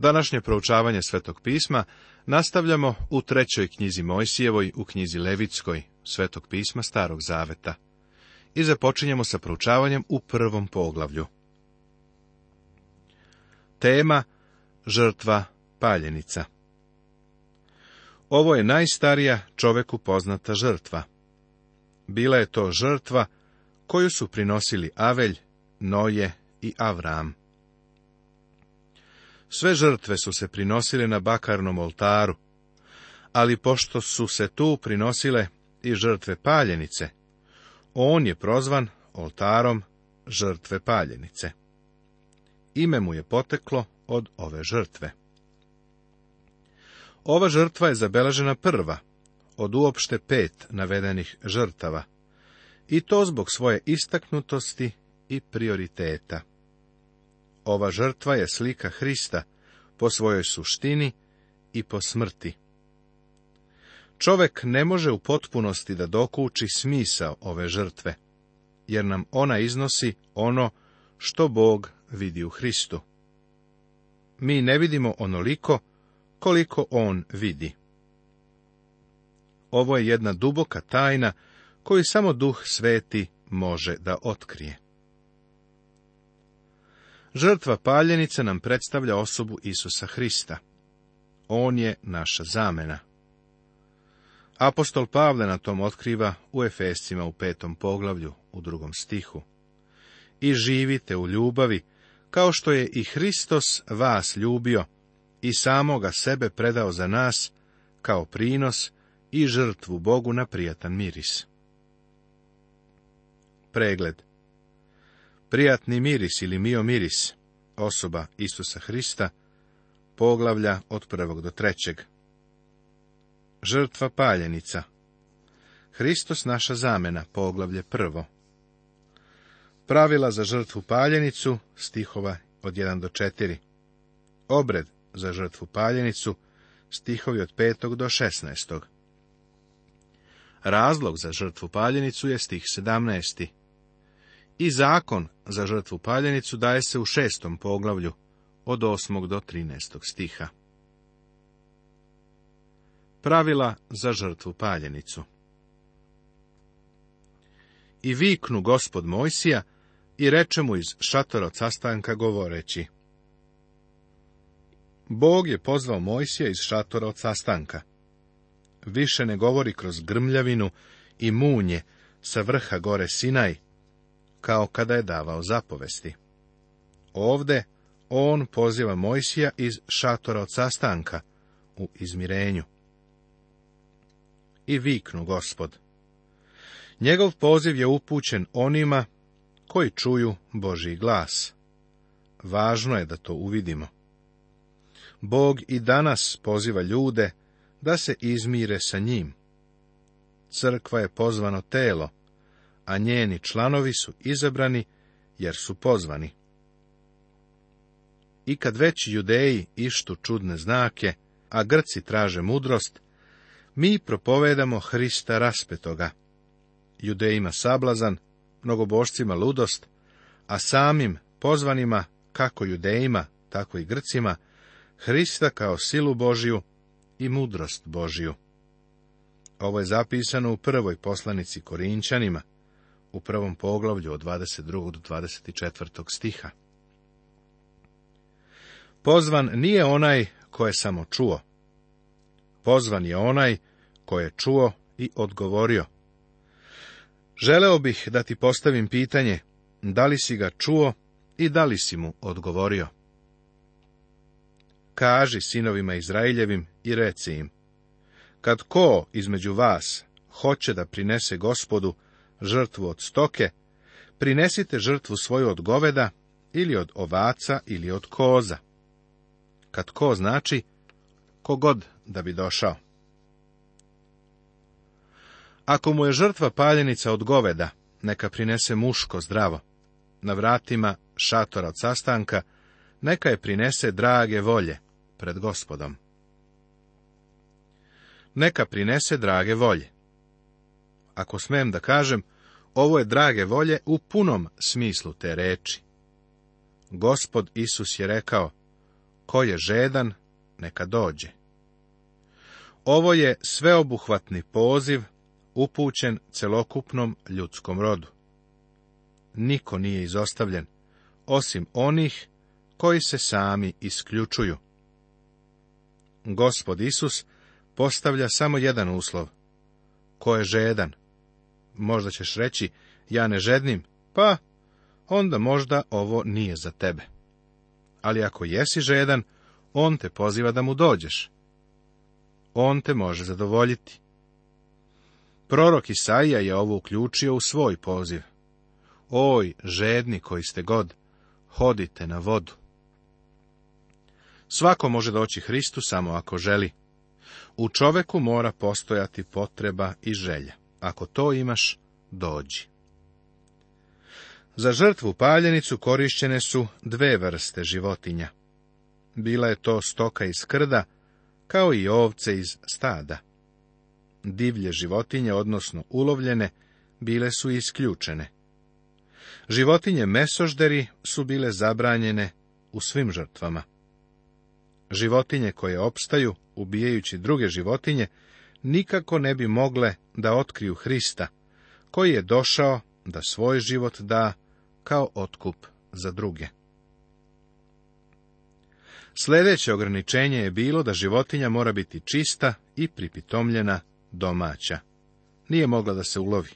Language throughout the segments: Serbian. Današnje proučavanje Svetog pisma nastavljamo u trećoj knjizi Mojsijevoj u knjizi Levitskoj Svetog pisma Starog zaveta. I započinjemo sa proučavanjem u prvom poglavlju. Tema žrtva paljenica. Ovo je najstarija čoveku poznata žrtva. Bila je to žrtva koju su prinosili Avelj, Noje i Avram. Sve žrtve su se prinosile na bakarnom oltaru, ali pošto su se tu prinosile i žrtve paljenice, on je prozvan oltarom žrtve paljenice. Ime mu je poteklo od ove žrtve. Ova žrtva je zabeležena prva, od uopšte pet navedenih žrtava, i to zbog svoje istaknutosti i prioriteta. Ova žrtva je slika Hrista po svojoj suštini i po smrti. Čovek ne može u potpunosti da dokuči smisao ove žrtve, jer nam ona iznosi ono što Bog vidi u Hristu. Mi ne vidimo onoliko koliko on vidi. Ovo je jedna duboka tajna koju samo Duh Sveti može da otkrije. Žrtva paljenice nam predstavlja osobu Isusa Hrista. On je naša zamena. Apostol Pavle na tom otkriva u Efescima u petom poglavlju, u drugom stihu. I živite u ljubavi, kao što je i Hristos vas ljubio i samoga sebe predao za nas, kao prinos i žrtvu Bogu na prijatan miris. Pregled Prijatni miris ili mio miris, osoba Isusa Hrista, poglavlja od prvog do trećeg. Žrtva paljenica Hristos naša zamena, poglavlje prvo. Pravila za žrtvu paljenicu, stihova od 1 do 4. Obred za žrtvu paljenicu, stihovi od 5 do 16. Razlog za žrtvu paljenicu je stih 17. I zakon za žrtvu paljenicu daje se u šestom poglavlju, od 8. do 13. stiha. Pravila za žrtvu paljenicu I viknu gospod Mojsija i reče mu iz šatora od sastanka govoreći. Bog je pozvao Mojsija iz šatora od sastanka. Više ne govori kroz grmljavinu i munje sa vrha gore Sinaj, kao kada je davao zapovesti. Ovde on poziva Mojsija iz šatora od sastanka u izmirenju. I viknu gospod. Njegov poziv je upućen onima koji čuju Božji glas. Važno je da to uvidimo. Bog i danas poziva ljude da se izmire sa njim. Crkva je pozvano telo, a njeni članovi su izabrani jer su pozvani. I kad već judeji ištu čudne znake, a Grci traže mudrost, mi propovedamo Hrista raspetoga. Judejima sablazan, mnogobošcima ludost, a samim pozvanima, kako judejima, tako i Grcima, Hrista kao silu Božiju i mudrost Božiju. Ovo je zapisano u prvoj poslanici Korinčanima, u prvom poglavlju od 22. do 24. stiha. Pozvan nije onaj ko je samo čuo. Pozvan je onaj ko je čuo i odgovorio. Želeo bih da ti postavim pitanje, da li si ga čuo i da li si mu odgovorio. Kaži sinovima Izraeljevim i reci im, kad ko između vas hoće da prinese gospodu žrtvu od stoke, prinesite žrtvu svoju od goveda ili od ovaca ili od koza. Kad ko znači, kogod da bi došao. Ako mu je žrtva paljenica od goveda, neka prinese muško zdravo. Na vratima šatora od sastanka, neka je prinese drage volje pred gospodom. Neka prinese drage volje ako smem da kažem, ovo je drage volje u punom smislu te reči. Gospod Isus je rekao, ko je žedan, neka dođe. Ovo je sveobuhvatni poziv upućen celokupnom ljudskom rodu. Niko nije izostavljen, osim onih koji se sami isključuju. Gospod Isus postavlja samo jedan uslov. Ko je žedan? Možda ćeš reći, ja ne žednim, pa onda možda ovo nije za tebe. Ali ako jesi žedan, on te poziva da mu dođeš. On te može zadovoljiti. Prorok Isaija je ovo uključio u svoj poziv. Oj, žedni koji ste god, hodite na vodu. Svako može doći Hristu samo ako želi. U čoveku mora postojati potreba i želja. Ako to imaš, dođi. Za žrtvu paljenicu korišćene su dve vrste životinja. Bila je to stoka iz krda, kao i ovce iz stada. Divlje životinje, odnosno ulovljene, bile su isključene. Životinje mesožderi su bile zabranjene u svim žrtvama. Životinje koje opstaju, ubijajući druge životinje, nikako ne bi mogle da otkriju Hrista, koji je došao da svoj život da kao otkup za druge. Sljedeće ograničenje je bilo da životinja mora biti čista i pripitomljena domaća. Nije mogla da se ulovi.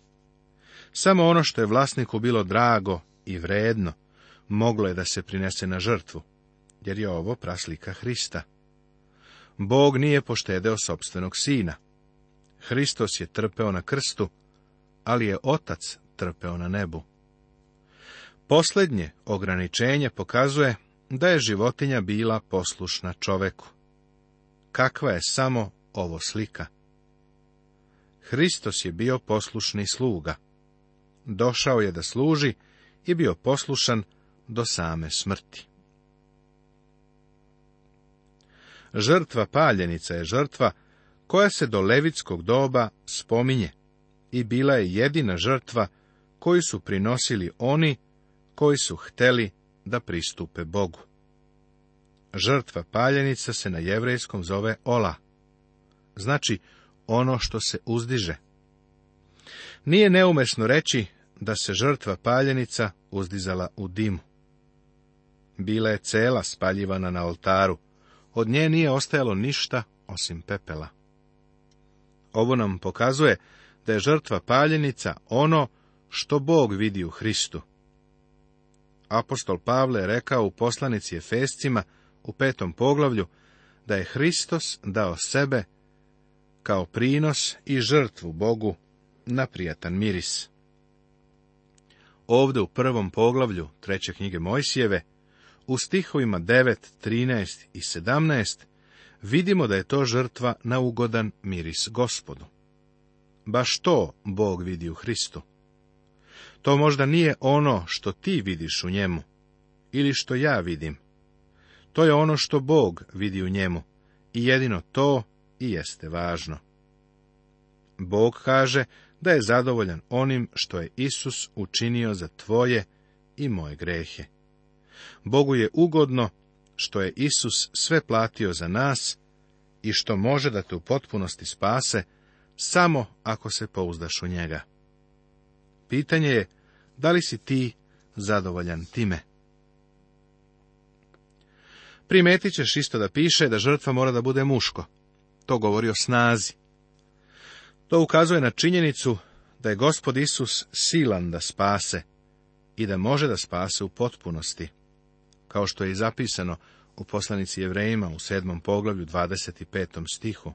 Samo ono što je vlasniku bilo drago i vredno, moglo je da se prinese na žrtvu, jer je ovo praslika Hrista. Bog nije poštedeo sobstvenog sina, Hristos je trpeo na krstu, ali je Otac trpeo na nebu. Posljednje ograničenje pokazuje da je životinja bila poslušna čoveku. Kakva je samo ovo slika? Hristos je bio poslušni sluga. Došao je da služi i bio poslušan do same smrti. Žrtva paljenica je žrtva koja se do levitskog doba spominje i bila je jedina žrtva koju su prinosili oni koji su hteli da pristupe Bogu. Žrtva paljenica se na jevrejskom zove ola, znači ono što se uzdiže. Nije neumesno reći da se žrtva paljenica uzdizala u dimu. Bila je cela spaljivana na oltaru, od nje nije ostajalo ništa osim pepela. Ovo nam pokazuje da je žrtva paljenica ono što Bog vidi u Hristu. Apostol Pavle je rekao u poslanici Efescima u petom poglavlju da je Hristos dao sebe kao prinos i žrtvu Bogu na prijatan miris. Ovde u prvom poglavlju treće knjige Mojsijeve, u stihovima 9, 13 i 17, vidimo da je to žrtva na ugodan miris gospodu. Baš to Bog vidi u Hristu. To možda nije ono što ti vidiš u njemu, ili što ja vidim. To je ono što Bog vidi u njemu, i jedino to i jeste važno. Bog kaže da je zadovoljan onim što je Isus učinio za tvoje i moje grehe. Bogu je ugodno što je Isus sve platio za nas i što može da te u potpunosti spase, samo ako se pouzdaš u njega. Pitanje je, da li si ti zadovoljan time? Primetit ćeš isto da piše da žrtva mora da bude muško. To govori o snazi. To ukazuje na činjenicu da je gospod Isus silan da spase i da može da spase u potpunosti kao što je i zapisano u poslanici Jevrejima u sedmom poglavlju 25. stihu.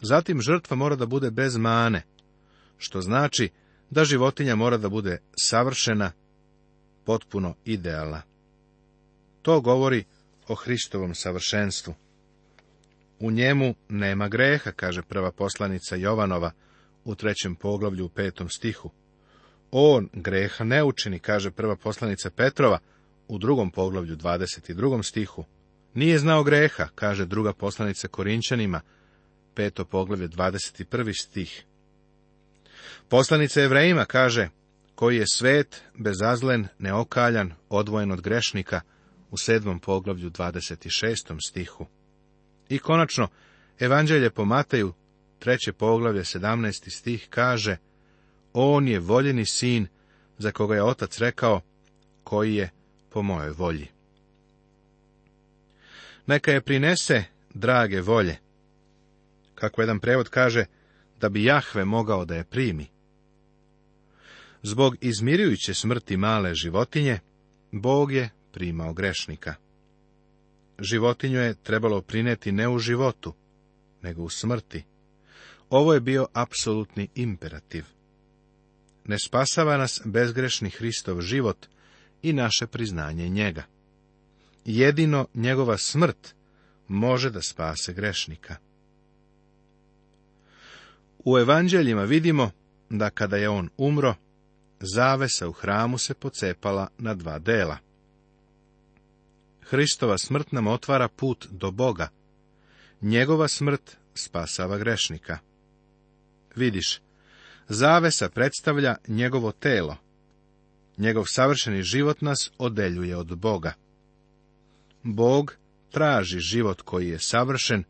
Zatim žrtva mora da bude bez mane, što znači da životinja mora da bude savršena, potpuno idealna. To govori o Hristovom savršenstvu. U njemu nema greha, kaže prva poslanica Jovanova u trećem poglavlju u petom stihu on greha ne učini, kaže prva poslanica Petrova u drugom poglavlju 22. stihu. Nije znao greha, kaže druga poslanica Korinčanima, peto poglavlje 21. stih. Poslanica evreima kaže, koji je svet, bezazlen, neokaljan, odvojen od grešnika, u sedmom poglavlju 26. stihu. I konačno, evanđelje po Mateju, treće poglavlje 17. stih kaže, on je voljeni sin, za koga je otac rekao, koji je po mojoj volji. Neka je prinese drage volje. Kako jedan prevod kaže, da bi Jahve mogao da je primi. Zbog izmirujuće smrti male životinje, Bog je primao grešnika. Životinju je trebalo prineti ne u životu, nego u smrti. Ovo je bio apsolutni imperativ ne spasava nas bezgrešni Hristov život i naše priznanje njega. Jedino njegova smrt može da spase grešnika. U evanđeljima vidimo da kada je on umro, zavesa u hramu se pocepala na dva dela. Hristova smrt nam otvara put do Boga. Njegova smrt spasava grešnika. Vidiš, Zavesa predstavlja njegovo telo. Njegov savršeni život nas odeljuje od Boga. Bog traži život koji je savršen,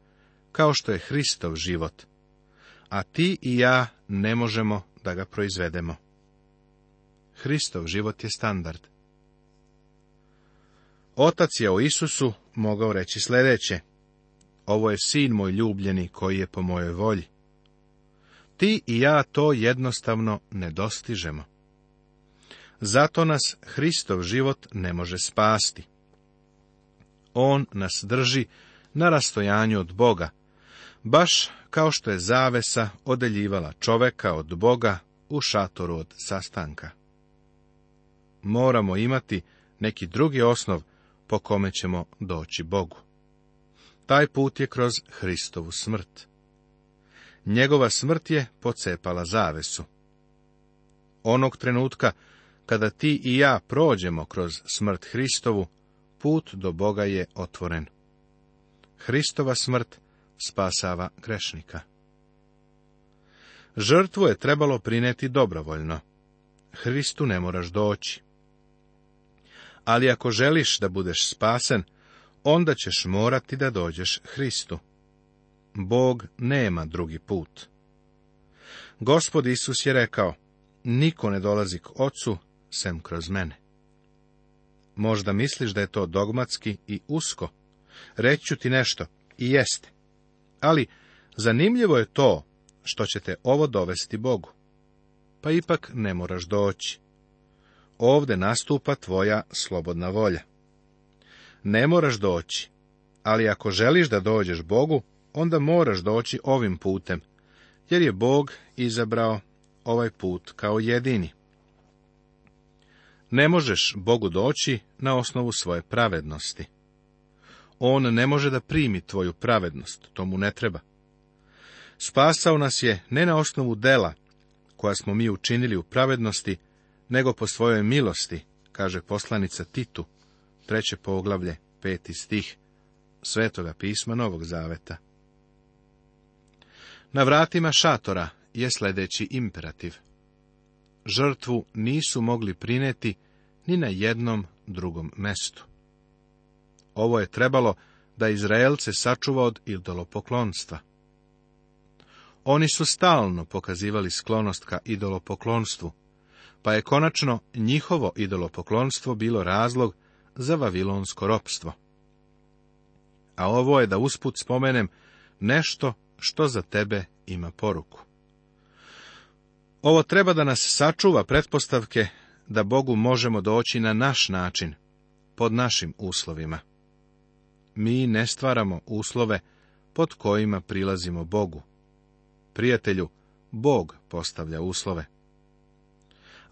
kao što je Hristov život, a ti i ja ne možemo da ga proizvedemo. Hristov život je standard. Otac je o Isusu mogao reći sljedeće. Ovo je sin moj ljubljeni koji je po mojoj volji. Ti i ja to jednostavno ne dostižemo. Zato nas Hristov život ne može spasti. On nas drži na rastojanju od Boga, baš kao što je zavesa odeljivala čoveka od Boga u šatoru od sastanka. Moramo imati neki drugi osnov po kome ćemo doći Bogu. Taj put je kroz Hristovu smrt. Njegova smrt je pocepala zavesu. Onog trenutka kada ti i ja prođemo kroz smrt Hristovu, put do Boga je otvoren. Hristova smrt spasava grešnika. Žrtvu je trebalo prineti dobrovoljno. Hristu ne moraš doći. Ali ako želiš da budeš spasen, onda ćeš morati da dođeš Hristu. Bog nema drugi put. Gospod Isus je rekao, niko ne dolazi k ocu, sem kroz mene. Možda misliš da je to dogmatski i usko. Reću ti nešto, i jeste. Ali zanimljivo je to što će te ovo dovesti Bogu. Pa ipak ne moraš doći. Ovde nastupa tvoja slobodna volja. Ne moraš doći, ali ako želiš da dođeš Bogu, onda moraš doći ovim putem, jer je Bog izabrao ovaj put kao jedini. Ne možeš Bogu doći na osnovu svoje pravednosti. On ne može da primi tvoju pravednost, to mu ne treba. Spasao nas je ne na osnovu dela, koja smo mi učinili u pravednosti, nego po svojoj milosti, kaže poslanica Titu, treće poglavlje, peti stih, svetoga pisma Novog Zaveta. Na vratima šatora je sljedeći imperativ. Žrtvu nisu mogli prineti ni na jednom drugom mestu. Ovo je trebalo da Izraelce sačuva od idolopoklonstva. Oni su stalno pokazivali sklonost ka idolopoklonstvu, pa je konačno njihovo idolopoklonstvo bilo razlog za vavilonsko ropstvo. A ovo je da usput spomenem nešto što za tebe ima poruku. Ovo treba da nas sačuva pretpostavke da Bogu možemo doći na naš način, pod našim uslovima. Mi ne stvaramo uslove pod kojima prilazimo Bogu. Prijatelju, Bog postavlja uslove.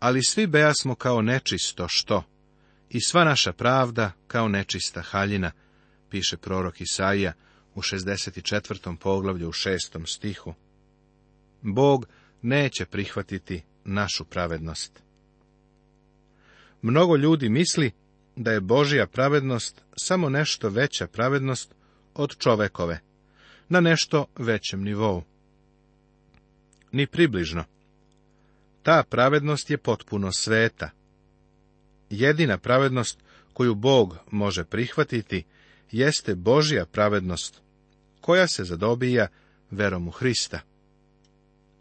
Ali svi beja smo kao nečisto što, i sva naša pravda kao nečista haljina, piše prorok Isaija, u 64. poglavlju u 6. stihu. Bog neće prihvatiti našu pravednost. Mnogo ljudi misli da je Božija pravednost samo nešto veća pravednost od čovekove, na nešto većem nivou. Ni približno. Ta pravednost je potpuno sveta. Jedina pravednost koju Bog može prihvatiti jeste Božija pravednost, koja se zadobija verom u Hrista.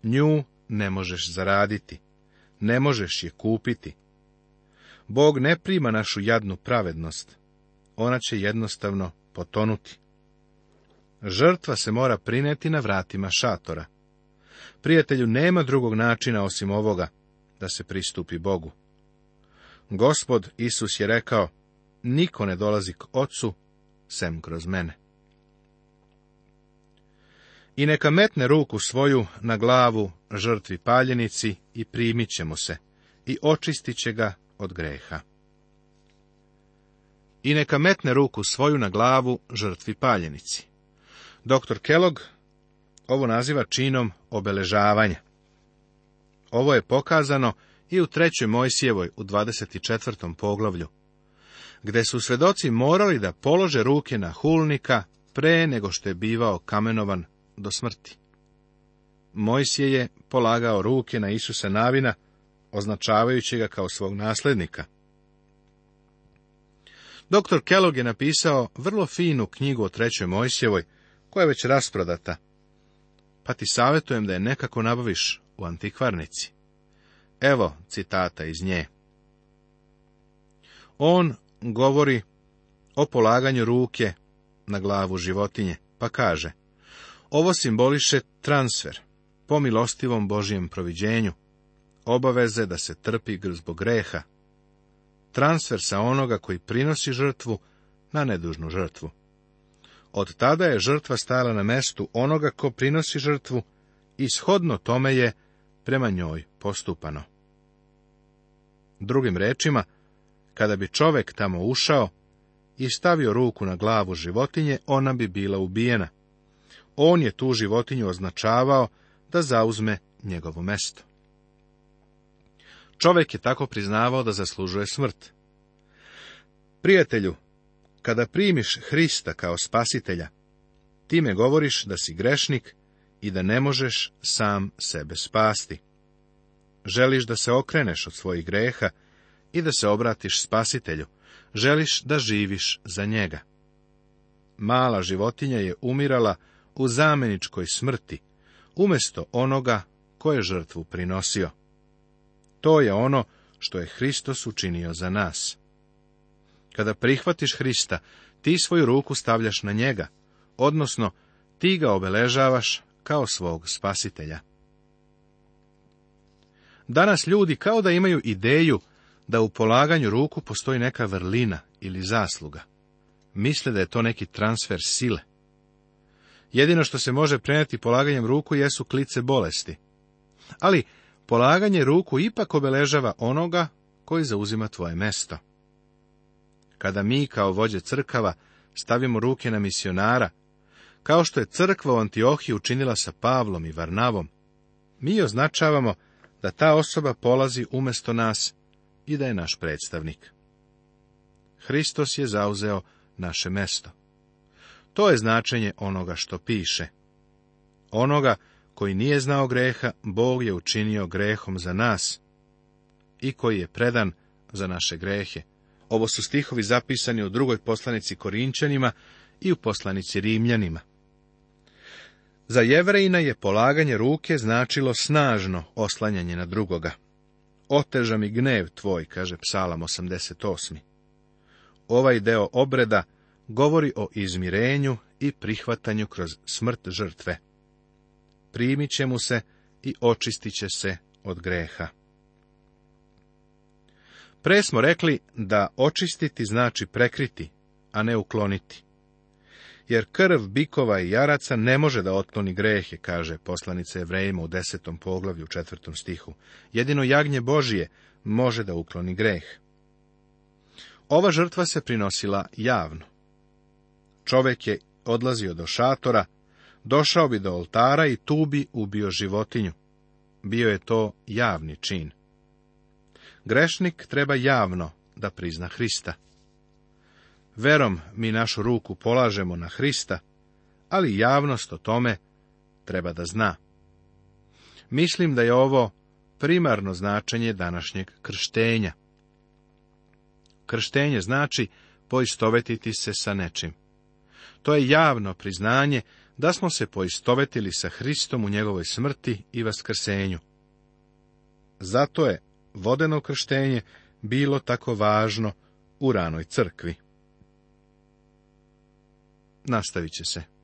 Nju ne možeš zaraditi, ne možeš je kupiti. Bog ne prima našu jadnu pravednost, ona će jednostavno potonuti. Žrtva se mora prineti na vratima šatora. Prijatelju nema drugog načina osim ovoga da se pristupi Bogu. Gospod Isus je rekao, niko ne dolazi k ocu, sem kroz mene i neka metne ruku svoju na glavu žrtvi paljenici i primit ćemo se i očistit će ga od greha. I neka metne ruku svoju na glavu žrtvi paljenici. Dr. Kellogg ovo naziva činom obeležavanja. Ovo je pokazano i u trećoj Mojsijevoj u 24. poglavlju, gde su svedoci morali da polože ruke na hulnika pre nego što je bivao kamenovan do smrti. Mojsije je polagao ruke na Isusa Navina, označavajući ga kao svog naslednika. Dr. Kellogg je napisao vrlo finu knjigu o trećoj Mojsijevoj, koja je već rasprodata, pa ti savjetujem da je nekako nabaviš u antikvarnici. Evo citata iz nje. On govori o polaganju ruke na glavu životinje, pa kaže – ovo simboliše transfer po milostivom Božijem proviđenju, obaveze da se trpi zbog greha, transfer sa onoga koji prinosi žrtvu na nedužnu žrtvu. Od tada je žrtva stala na mestu onoga ko prinosi žrtvu i shodno tome je prema njoj postupano. Drugim rečima, kada bi čovek tamo ušao i stavio ruku na glavu životinje, ona bi bila ubijena on je tu životinju označavao da zauzme njegovo mesto. Čovek je tako priznavao da zaslužuje smrt. Prijatelju, kada primiš Hrista kao spasitelja, time govoriš da si grešnik i da ne možeš sam sebe spasti. Želiš da se okreneš od svojih greha i da se obratiš spasitelju, želiš da živiš za njega. Mala životinja je umirala u zameničkoj smrti, umjesto onoga koje žrtvu prinosio. To je ono što je Hristos učinio za nas. Kada prihvatiš Hrista, ti svoju ruku stavljaš na njega, odnosno ti ga obeležavaš kao svog spasitelja. Danas ljudi kao da imaju ideju da u polaganju ruku postoji neka vrlina ili zasluga. Misle da je to neki transfer sile. Jedino što se može preneti polaganjem ruku jesu klice bolesti. Ali polaganje ruku ipak obeležava onoga koji zauzima tvoje mesto. Kada mi kao vođe crkava stavimo ruke na misionara, kao što je crkva u Antiohiji učinila sa Pavlom i Varnavom, mi označavamo da ta osoba polazi umjesto nas i da je naš predstavnik. Hristos je zauzeo naše mesto. To je značenje onoga što piše. Onoga koji nije znao greha, Bog je učinio grehom za nas i koji je predan za naše grehe. Ovo su stihovi zapisani u drugoj poslanici Korinčanima i u poslanici Rimljanima. Za jevrejina je polaganje ruke značilo snažno oslanjanje na drugoga. Oteža mi gnev tvoj, kaže psalam 88. Ovaj deo obreda govori o izmirenju i prihvatanju kroz smrt žrtve. Primit će mu se i očistit će se od greha. Pre smo rekli da očistiti znači prekriti, a ne ukloniti. Jer krv bikova i jaraca ne može da otkloni grehe, kaže poslanica Evrejima u desetom poglavlju, u četvrtom stihu. Jedino jagnje Božije može da ukloni greh. Ova žrtva se prinosila javno čovjek je odlazio do šatora, došao bi do oltara i tu bi ubio životinju. Bio je to javni čin. Grešnik treba javno da prizna Hrista. Verom mi našu ruku polažemo na Hrista, ali javnost o tome treba da zna. Mislim da je ovo primarno značenje današnjeg krštenja. Krštenje znači poistovetiti se sa nečim. To je javno priznanje da smo se poistovetili sa Hristom u njegovoj smrti i vaskrsenju. Zato je vodeno krštenje bilo tako važno u ranoj crkvi. Nastavit će se.